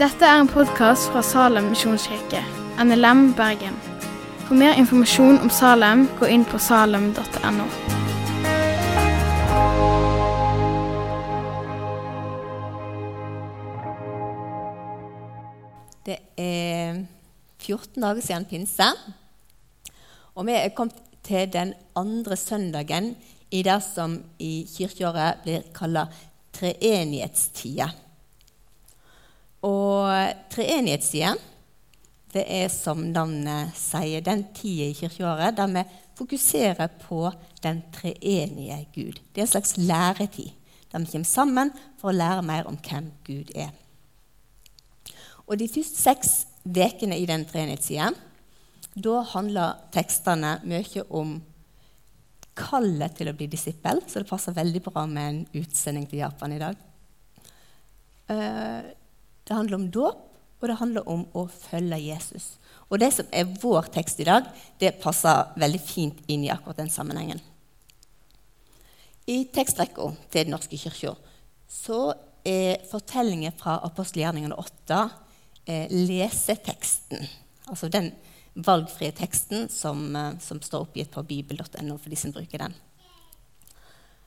Dette er en podkast fra Salem misjonskirke, NLM Bergen. For mer informasjon om Salem, gå inn på salem.no. Det er 14 dager siden pinse. Og vi er kommet til den andre søndagen i det som i kirkeåret blir kalla treenighetstida. Og treenighetstida det er som navnet sier, den tida i kirkeåret der vi fokuserer på den treenige Gud. Det er en slags læretid der vi kommer sammen for å lære mer om hvem Gud er. Og De første seks ukene i den treenighetstida da handler tekstene mye om kallet til å bli disippel, så det passer veldig bra med en utsending til Japan i dag. Eh, det handler om dåp, og det handler om å følge Jesus. Og det som er vår tekst i dag, det passer veldig fint inn i akkurat den sammenhengen. I tekstrekka til Den norske kirka så er fortellingen fra apostelgjerningene 8 eh, leseteksten. Altså den valgfrie teksten som, eh, som står oppgitt på bibel.no for de som bruker den.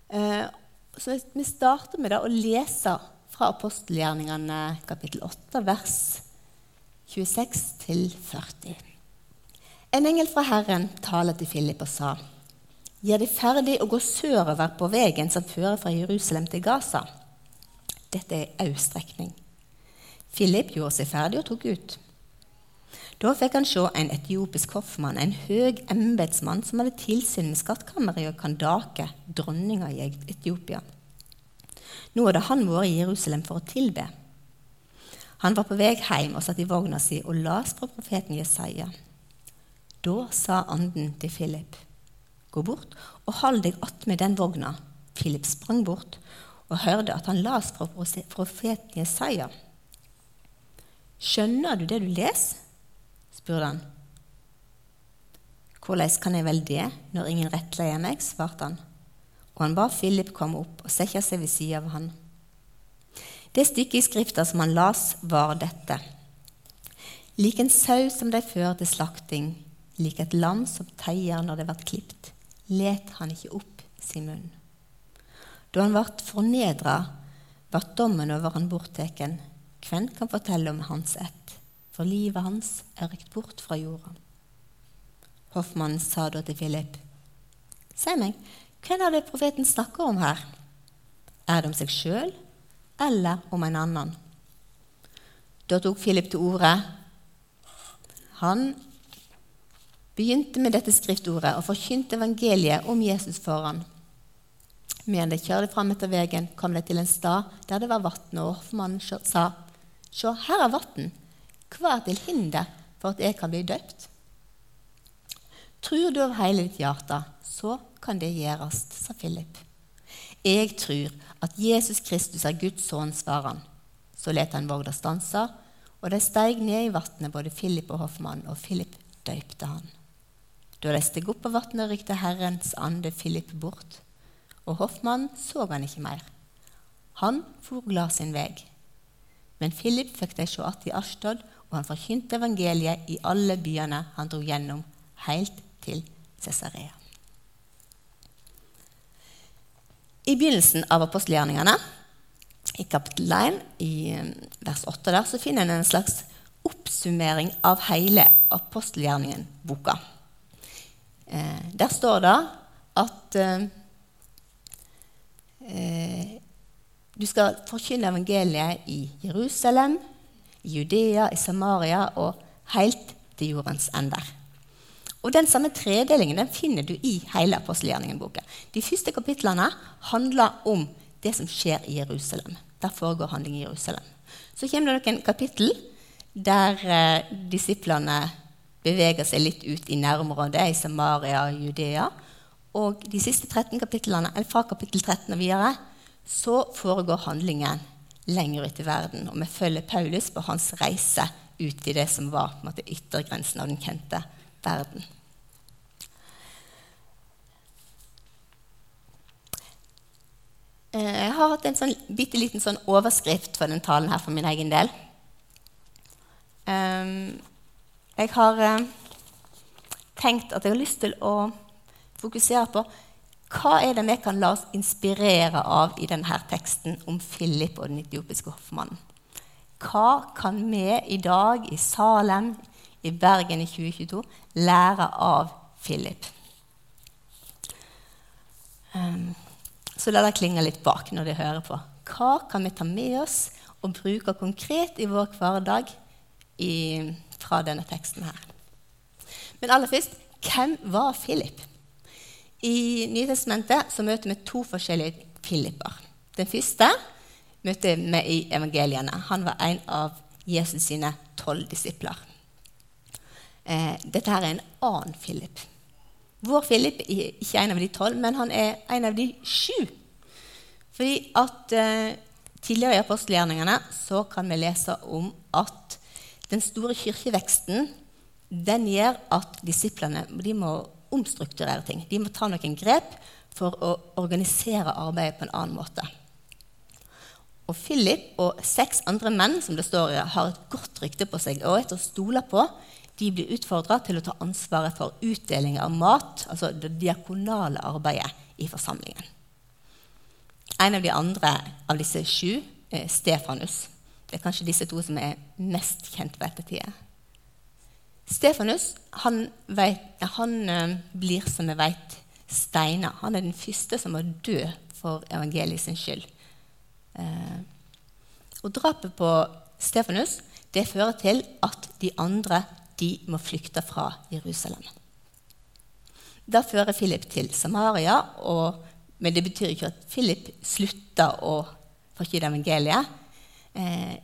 Eh, så Vi starter med å lese fra apostelgjerningene kapittel 8, vers 26 40. En engel fra Herren taler til Philip og sa:" Gjør deg ferdig og gå sørover på veien som fører fra Jerusalem til Gaza. Dette er øststrekning. Philip gjorde seg ferdig og tok ut. Da fikk han se en etiopisk hoffmann, en høg embetsmann som hadde tilsyn med skattkammeret i Kandake, dronninga i Etiopia. Nå hadde han vært i Jerusalem for å tilbe. Han var på vei hjem og satt i vogna si og las fra profeten Jesaja. Da sa anden til Philip, gå bort og hold deg attmed den vogna. Philip sprang bort og hørte at han las fra profeten Jesaja. Skjønner du det du leser? Spurte han. Hvordan kan jeg vel det når ingen rettleier meg? svarte han og han ba Philip komme opp og sette seg ved siden av han. Det stykket i Skrifta som han las, var dette. Lik en sau som de fører til slakting, lik et lam som teier når det blir klipt, let han ikke opp sin munn. Da han ble fornedra, ble dommen over han borttatt. Hvem kan fortelle om hans ett? For livet hans er rykt bort fra jorda. Hoffmannen sa da til Philip, Si meg, hvem er det profeten snakker om her? Er det om seg sjøl eller om en annen? Da tok Philip til orde. Han begynte med dette skriftordet og forkynte evangeliet om Jesus foran. Men de kjørte fram etter veien, kom de til en stad der det var vann, og hoffmannen sa, Se, her er vann. Hva er til hinder for at jeg kan bli døpt? Tror du av hele ditt hjerte, så kan det gjøres, sa Philip. Jeg tror at Jesus Kristus er Guds sønn, svarer han. Så let han vogda stanse, og de steig ned i vannet, både Philip og hoffmannen, og Philip døypte han. Da de steg opp av vannet, rykte Herrens ande Philip bort, og hoffmannen så han ikke mer. Han for glad sin vei. Men Philip fikk de se att i Ashtod, og han forkynte evangeliet i alle byene han dro gjennom, helt til Cesarea. I begynnelsen av apostelgjerningene, i kapittel 1, i um, vers 8, der, så finner en en slags oppsummering av hele apostelgjerningen-boka. Eh, der står det at eh, eh, du skal forkynne evangeliet i Jerusalem, i Judea, i Samaria og helt til jordens ender. Og Den samme tredelingen den finner du i hele apostelgjerningen-boka. De første kapitlene handler om det som skjer i Jerusalem. Der foregår handling i Jerusalem. Så kommer det noen kapittel der eh, disiplene beveger seg litt ut i nærområdet, i Samaria og Judea. Og de siste 13 kapitlene, eller fra kapittel 13 og videre så foregår handlingen lenger ut i verden. Og vi følger Paulus på hans reise ut i det som var på en måte, yttergrensen av den kjente verden. Eh, jeg har hatt en sånn, bitte liten sånn overskrift for den talen her for min egen del. Um, jeg har uh, tenkt at jeg har lyst til å fokusere på hva er det vi kan la oss inspirere av i denne teksten om Philip og den etiopiske hoffmannen. Hva kan vi i dag i Salem, i Bergen i 2022, lære av Philip? Um, så la det klinge litt bak når de hører på. Hva kan vi ta med oss og bruke konkret i vår hverdag i, fra denne teksten her? Men aller først hvem var Philip? I Nytestamentet så møter vi to forskjellige Filipper. Den første møter vi i evangeliene. Han var en av Jesus sine tolv disipler. Eh, dette her er en annen Philip. Vår Philip er ikke en av de tolv, men han er en av de sju. Fordi at eh, Tidligere i apostelgjerningene så kan vi lese om at den store kirkeveksten den gjør at disiplene de må omstrukturere ting. De må ta noen grep for å organisere arbeidet på en annen måte. Og Philip og seks andre menn som det står i, har et godt rykte på seg og et å stole på. De blir utfordra til å ta ansvaret for utdeling av mat, altså det diakonale arbeidet i forsamlingen. En av de andre av disse sju er Stefanus. Det er kanskje disse to som er mest kjent på ettertida. Stefanus han, vet, han uh, blir, som vi vet, steina. Han er den første som må dø for evangeliet sin skyld. Uh, og Drapet på Stefanus det fører til at de andre de må flykte fra Jerusalem. Da fører Philip til Samaria, og, men det betyr ikke at Philip slutter å forkynne evangeliet. Eh,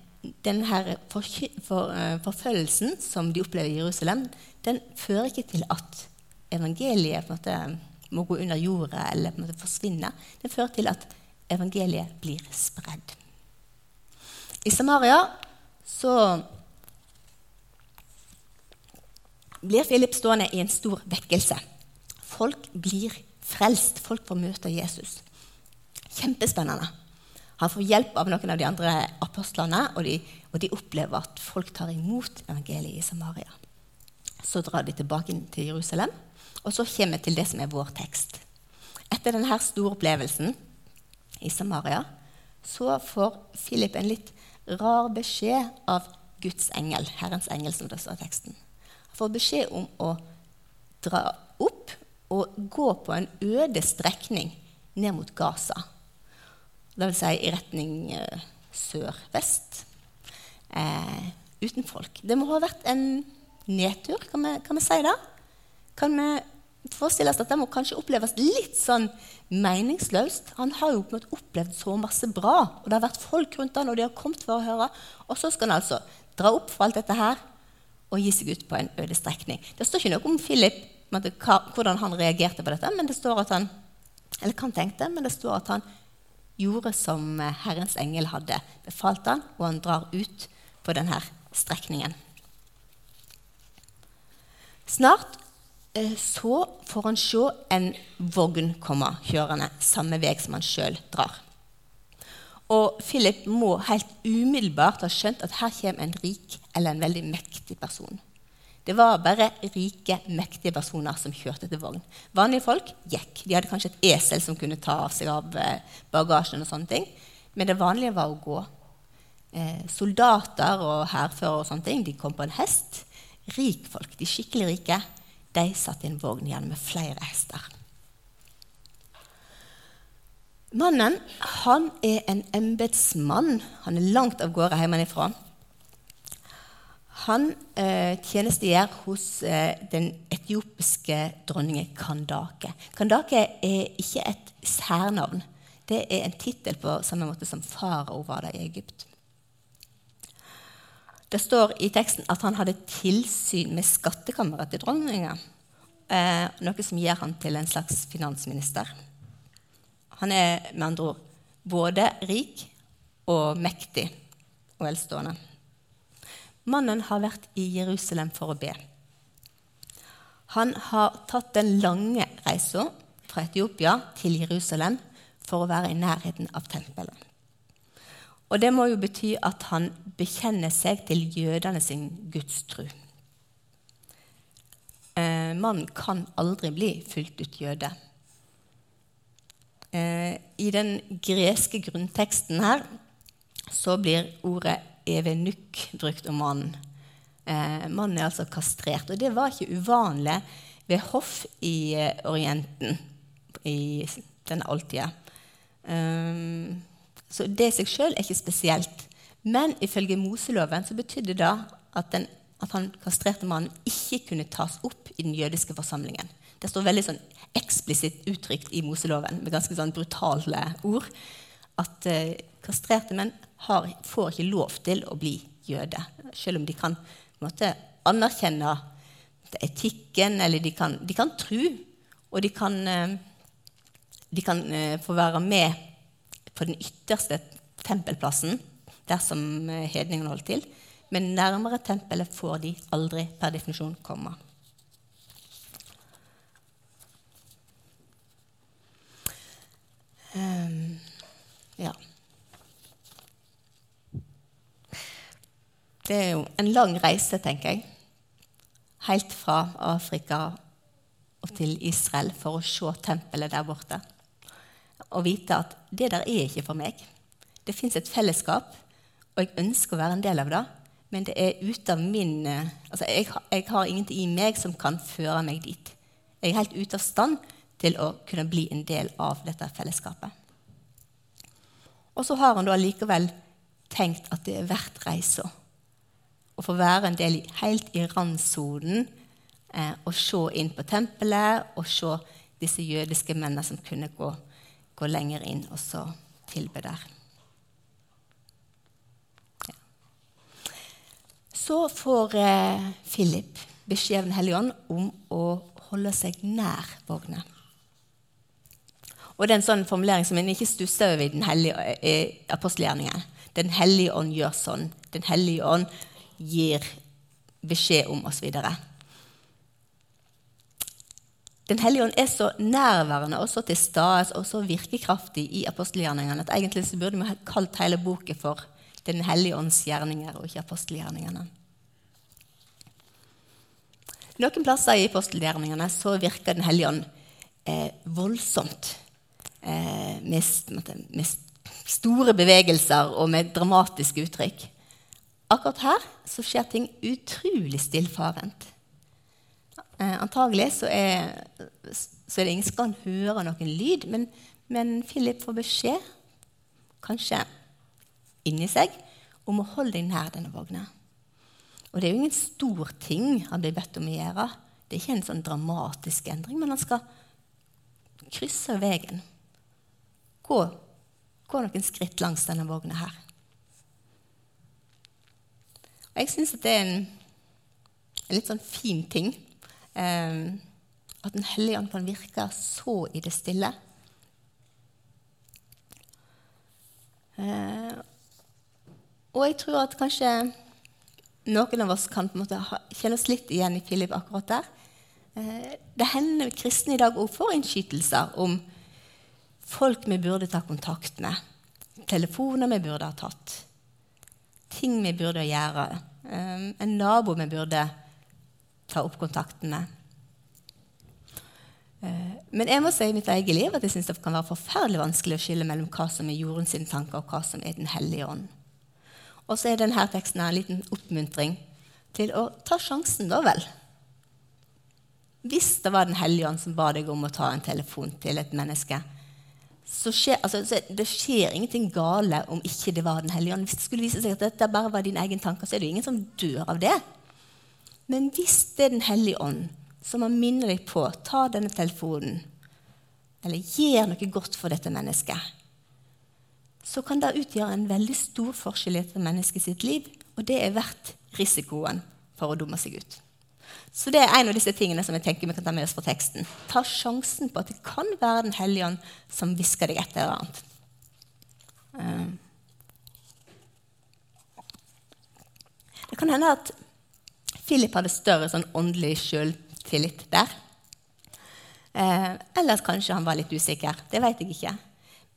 denne uh, forfølgelsen som de opplever i Jerusalem, den fører ikke til at evangeliet på en måte må gå under jorda eller på en måte forsvinne. Den fører til at evangeliet blir spredd. I Samaria så blir Philip stående i en stor vekkelse. Folk blir frelst. Folk får møte Jesus. Kjempespennende. Han får hjelp av noen av de andre apostlene, og de, og de opplever at folk tar imot evangeliet i Samaria. Så drar de tilbake til Jerusalem, og så kommer vi til det som er vår tekst. Etter denne store opplevelsen i Samaria så får Philip en litt rar beskjed av Guds engel, Herrens engel, som det står i teksten. Han får beskjed om å dra opp og gå på en øde strekning ned mot Gaza. Det vil si i retning eh, sør-vest. Eh, uten folk. Det må ha vært en nedtur, kan vi, kan vi si det? Kan vi forestille oss at det må kanskje oppleves litt sånn meningsløst? Han har jo opplevd så masse bra, og det har vært folk rundt han, og de har kommet for å høre. Og så skal han altså dra opp for alt dette her og gi seg ut på en øde strekning. Det står ikke noe om Philip, hvordan han reagerte på dette, men det står at han, eller kan tenkte, men det står at han gjorde som eh, Herrens engel hadde befalt han, og han drar ut på denne strekningen. Snart eh, så får han se en vogn komme kjørende samme vei som han sjøl drar. Og Philip må helt umiddelbart ha skjønt at her kommer en rik eller en veldig mektig person. Det var bare rike, mektige personer som kjørte til vogn. Vanlige folk gikk. De hadde kanskje et esel som kunne ta av seg av eh, bagasjen. og sånne ting. Men det vanlige var å gå. Eh, soldater og hærførere og sånne ting, de kom på en hest. Rikfolk, de skikkelig rike, de satt i en vogn igjen med flere hester. Mannen han er en embetsmann. Han er langt av gårde hjemmefra. Han eh, tjenestegjør hos eh, den etiopiske dronningen Kandake. Kandake er ikke et særnavn. Det er en tittel på samme måte som farao var det i Egypt. Det står i teksten at han hadde tilsyn med skattkammeret til dronninga. Eh, noe som gjør han til en slags finansminister. Han er med andre ord både rik og mektig og velstående. Mannen har vært i Jerusalem for å be. Han har tatt den lange reisa fra Etiopia til Jerusalem for å være i nærheten av tempelet. Og det må jo bety at han bekjenner seg til jødene sin gudstru. Eh, mannen kan aldri bli fullt ut jøde. Eh, I den greske grunnteksten her så blir ordet evenuk brukt om mannen. Eh, mannen er altså kastrert. Og det var ikke uvanlig ved hoff i eh, Orienten i denne oldtida. Um, så det i seg sjøl er ikke spesielt. Men ifølge Moseloven så betydde det at, den, at han kastrerte mannen ikke kunne tas opp i den jødiske forsamlingen. Det står veldig sånn eksplisitt uttrykt i Moseloven med ganske sånn brutale ord at uh, kastrerte menn har, får ikke lov til å bli jøde. Selv om de kan måte, anerkjenne etikken, eller de kan, de kan tro, og de kan, uh, de kan uh, få være med på den ytterste tempelplassen dersom eh, hedningene holdt til. Men nærmere tempelet får de aldri per definisjon komme. Um, ja. Det er jo en lang reise, tenker jeg. Helt fra Afrika og til Israel for å se tempelet der borte og vite at det der er ikke for meg. Det fins et fellesskap, og jeg ønsker å være en del av det. Men det er ute av min eh, altså jeg, jeg har ingenting i meg som kan føre meg dit. Jeg er helt ute av stand til å kunne bli en del av dette fellesskapet. Og så har han da likevel tenkt at det er verdt reisa. Å få være en del helt i randsonen eh, og se inn på tempelet og se disse jødiske mennene som kunne gå gå lenger inn og så tilbe der. Ja. Så får eh, Philip beskjed av Den hellige ånd om å holde seg nær vogna. Og det er en sånn formulering som en ikke stusser over i den hellige eh, apostelgjerningen. Den hellige ånd gjør sånn. Den hellige ånd gir beskjed om osv. Den hellige ånd er så nærværende og så til stede og så virkekraftig i apostelgjerningene at egentlig så burde vi ha kalt hele boken for Den hellige ånds gjerninger og ikke apostelgjerningene. Noen plasser i apostelgjerningene så virker Den hellige ånd eh, voldsomt. Eh, med, med, store bevegelser og med dramatiske uttrykk. Akkurat her så skjer ting utrolig stillfarent. Eh, antagelig så er, så er, det ingen som kan høre noen lyd, men, men Philip får beskjed, kanskje inni seg, om å holde deg nær denne vogna. Og det er jo ingen stor ting han blir bedt om å gjøre. Det er ikke en sånn dramatisk endring, men han skal krysse veien. Gå, gå noen skritt langs denne vogna her. Jeg syns det er en, en litt sånn fin ting eh, at Den hellige ånd kan virke så i det stille. Eh, og jeg tror at kanskje noen av oss kan på en måte kjenne oss litt igjen i Philip akkurat der. Eh, det hender kristne i dag òg får innskytelser om folk vi burde ta kontakt med. Telefoner vi burde ha tatt. Ting vi burde gjøre. Eh, en nabo vi burde ta opp kontakten med. Eh, men jeg må si i mitt eget liv at jeg syns det kan være forferdelig vanskelig å skille mellom hva som er jorden sine tanker, og hva som er Den hellige ånd. Og så er denne teksten en liten oppmuntring til å ta sjansen, da vel. Hvis det var Den hellige ånd som ba deg om å ta en telefon til et menneske, skjer, altså, så det skjer ingenting gale om ikke det var Den hellige ånd. Hvis det skulle vise seg at dette bare var din egen tanke, så er det jo ingen som dør av det. Men hvis det er Den hellige ånd som har minner deg på ta denne telefonen, eller gjør noe godt for dette mennesket, så kan det utgjøre en veldig stor forskjell i dette mennesket sitt liv, og det er verdt risikoen for å dumme seg ut. Så det er en av disse tingene som jeg tenker vi kan ta med oss fra teksten. Ta sjansen på at det kan være Den hellige ånd som hvisker deg et eller annet. Eh, det kan hende at Philip hadde større sånn åndelig sjøltillit der. Eh, eller kanskje han var litt usikker. Det vet jeg ikke.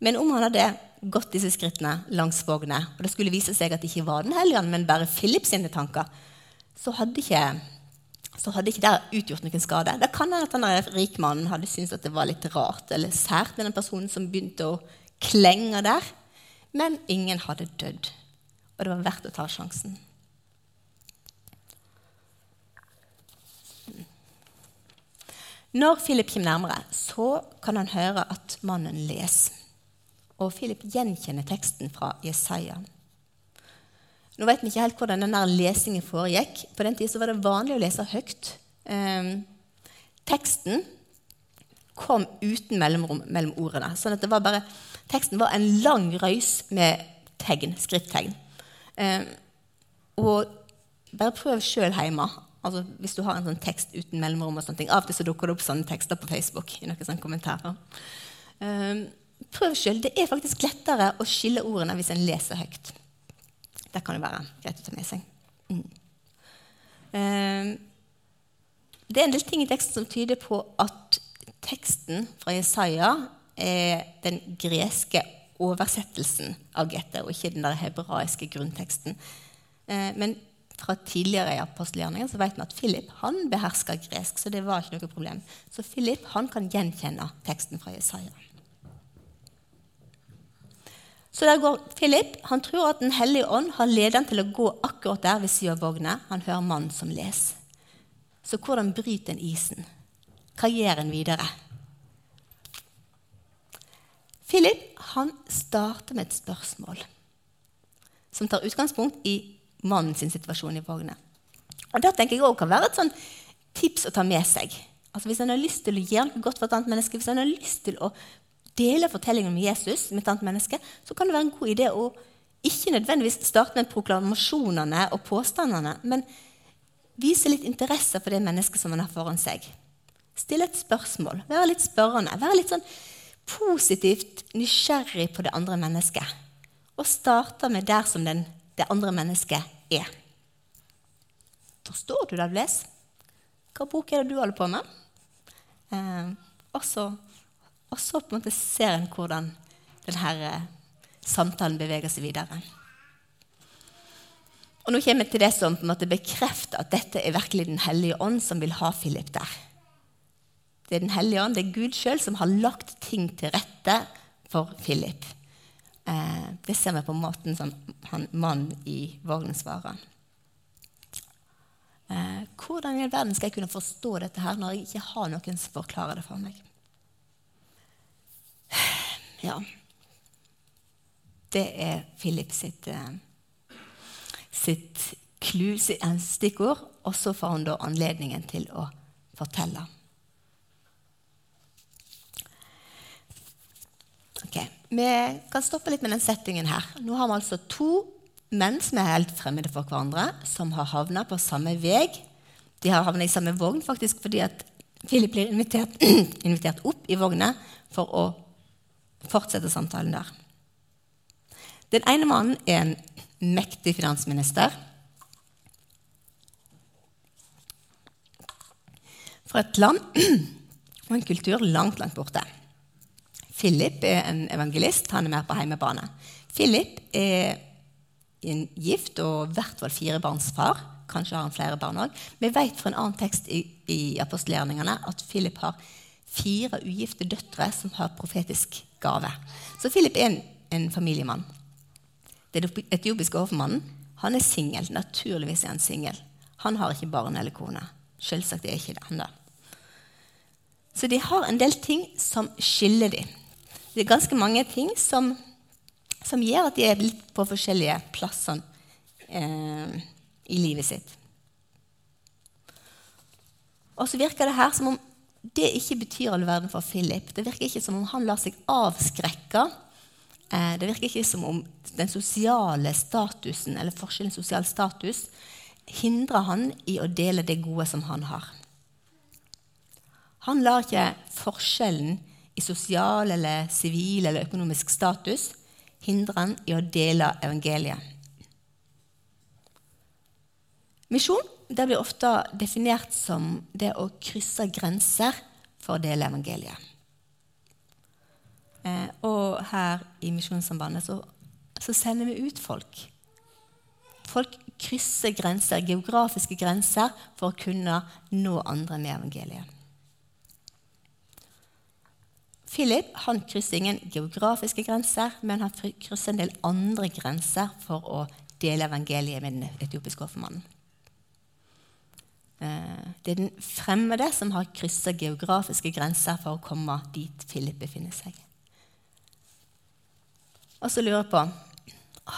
Men om han hadde gått disse skrittene langs vogna, og det skulle vise seg at det ikke var Den hellige ånd, men bare Philip sine tanker, så hadde ikke, så hadde ikke det utgjort noen skade. Det kan være at den rikmannen hadde syntes at det var litt rart eller sært med den personen som begynte å klenge der, men ingen hadde dødd. Og det var verdt å ta sjansen. Når Philip kommer nærmere, så kan han høre at mannen leser. Og Philip gjenkjenner teksten fra Jesaja. Nå vet vi ikke helt hvordan denne lesingen foregikk. På den tid var det vanlig å lese høyt. Eh, teksten kom uten mellomrom mellom ordene. sånn at det var bare, Teksten var en lang røys med tegn, skrifttegn. Eh, og bare prøv sjøl hjemme Altså, hvis du har en sånn tekst uten mellomrom og sånne ting. Av og til så dukker det opp sånne tekster på Facebook. i noen sånne kommentarer. Eh, prøv selv. Det er faktisk lettere å skille ordene hvis en leser høyt. Det kan jo være greit å ta med seg. Mm. Um, det er en del ting i teksten som tyder på at teksten fra Jesaja er den greske oversettelsen av GT, og ikke den der hebraiske grunnteksten. Uh, men fra tidligere i apostelgjerningen så vet vi at Philip han behersker gresk. Så det var ikke noe problem. Så Philip han kan gjenkjenne teksten fra Jesaja. Så der går Philip. Han tror at Den hellige ånd har ledet ham til å gå akkurat der ved vogna. Han hører mannen som leser. Så hvordan bryter en isen? Hva gjør en videre? Philip han starter med et spørsmål som tar utgangspunkt i mannens situasjon i vogna. Og Det tenker jeg også kan være et sånn tips å ta med seg. Altså Hvis en har lyst til å gjøre noe godt for et annet menneske, hvis en har lyst til å dele fortellingen om Jesus med et annet menneske, så kan det være en god idé å ikke nødvendigvis starte med proklamasjonene og påstandene, men vise litt interesse for det mennesket som man har foran seg. Stille et spørsmål, være litt spørrende, være litt sånn positivt nysgjerrig på det andre mennesket. Og starte med der som den det andre mennesket er. Forstår du det du leser? Hva bok er det du holder på med? Eh, og så på en måte ser en hvordan denne eh, samtalen beveger seg videre. Og Nå kommer jeg til det som på en måte bekrefter at dette er virkelig Den hellige ånd som vil ha Philip der. Det er Den hellige ånd, det er Gud sjøl som har lagt ting til rette for Philip. Eh, det ser vi på måten som han, mannen i vognen svarer. Eh, hvordan i all verden skal jeg kunne forstå dette her når jeg ikke har noen som forklarer det for meg? Ja Det er Philip sitt, eh, sitt klu, stikkord. Og så får han da anledningen til å fortelle. Okay. Vi kan stoppe litt med den settingen her. Nå har vi altså to menn som er helt fremmede for hverandre, som har havna på samme vei. De har havna i samme vogn faktisk fordi at Philip blir invitert, invitert opp i vogna for å fortsette samtalen der. Den ene mannen er en mektig finansminister fra et land og en kultur langt, langt borte. Philip er en evangelist. Han er mer på heimebane. Philip er en gift og i hvert fall firebarnsfar. Kanskje har han flere barn òg. Vi vet fra en annen tekst i, i apostelgjerningene at Philip har fire ugifte døtre som har profetisk gave. Så Philip er en, en familiemann. Den etiopiske overmannen han er singel. Naturligvis er han singel. Han har ikke barn eller kone. Selvsagt er ikke det han da. Så de har en del ting som skiller dem. Det er ganske mange ting som, som gjør at de er litt på forskjellige plasser eh, i livet sitt. Og så virker det her som om det ikke betyr all verden for Philip. Det virker ikke som om han lar seg avskrekke. Eh, det virker ikke som om den sosiale statusen eller forskjellen sosial status hindrer han i å dele det gode som han har. Han lar ikke forskjellen i sosial eller sivil eller økonomisk status hindre han i å dele evangeliet. Misjon det blir ofte definert som det å krysse grenser for å dele evangeliet. Eh, og her i Misjonssambandet så, så sender vi ut folk. Folk krysser grenser, geografiske grenser for å kunne nå andre med evangeliet. Philip han krysser ingen geografiske grenser, men han krysser en del andre grenser for å dele evangeliet med den etiopiske offermannen. Eh, det er den fremmede som har kryssa geografiske grenser for å komme dit Philip befinner seg. Og så lurer jeg på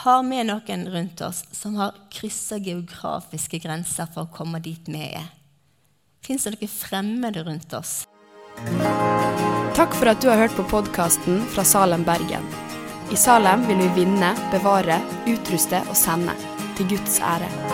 har vi noen rundt oss som har kryssa geografiske grenser for å komme dit vi er? Fins det noen fremmede rundt oss? Takk for at du har hørt på podkasten fra Salem, Bergen. I Salem vil vi vinne, bevare, utruste og sende, til Guds ære.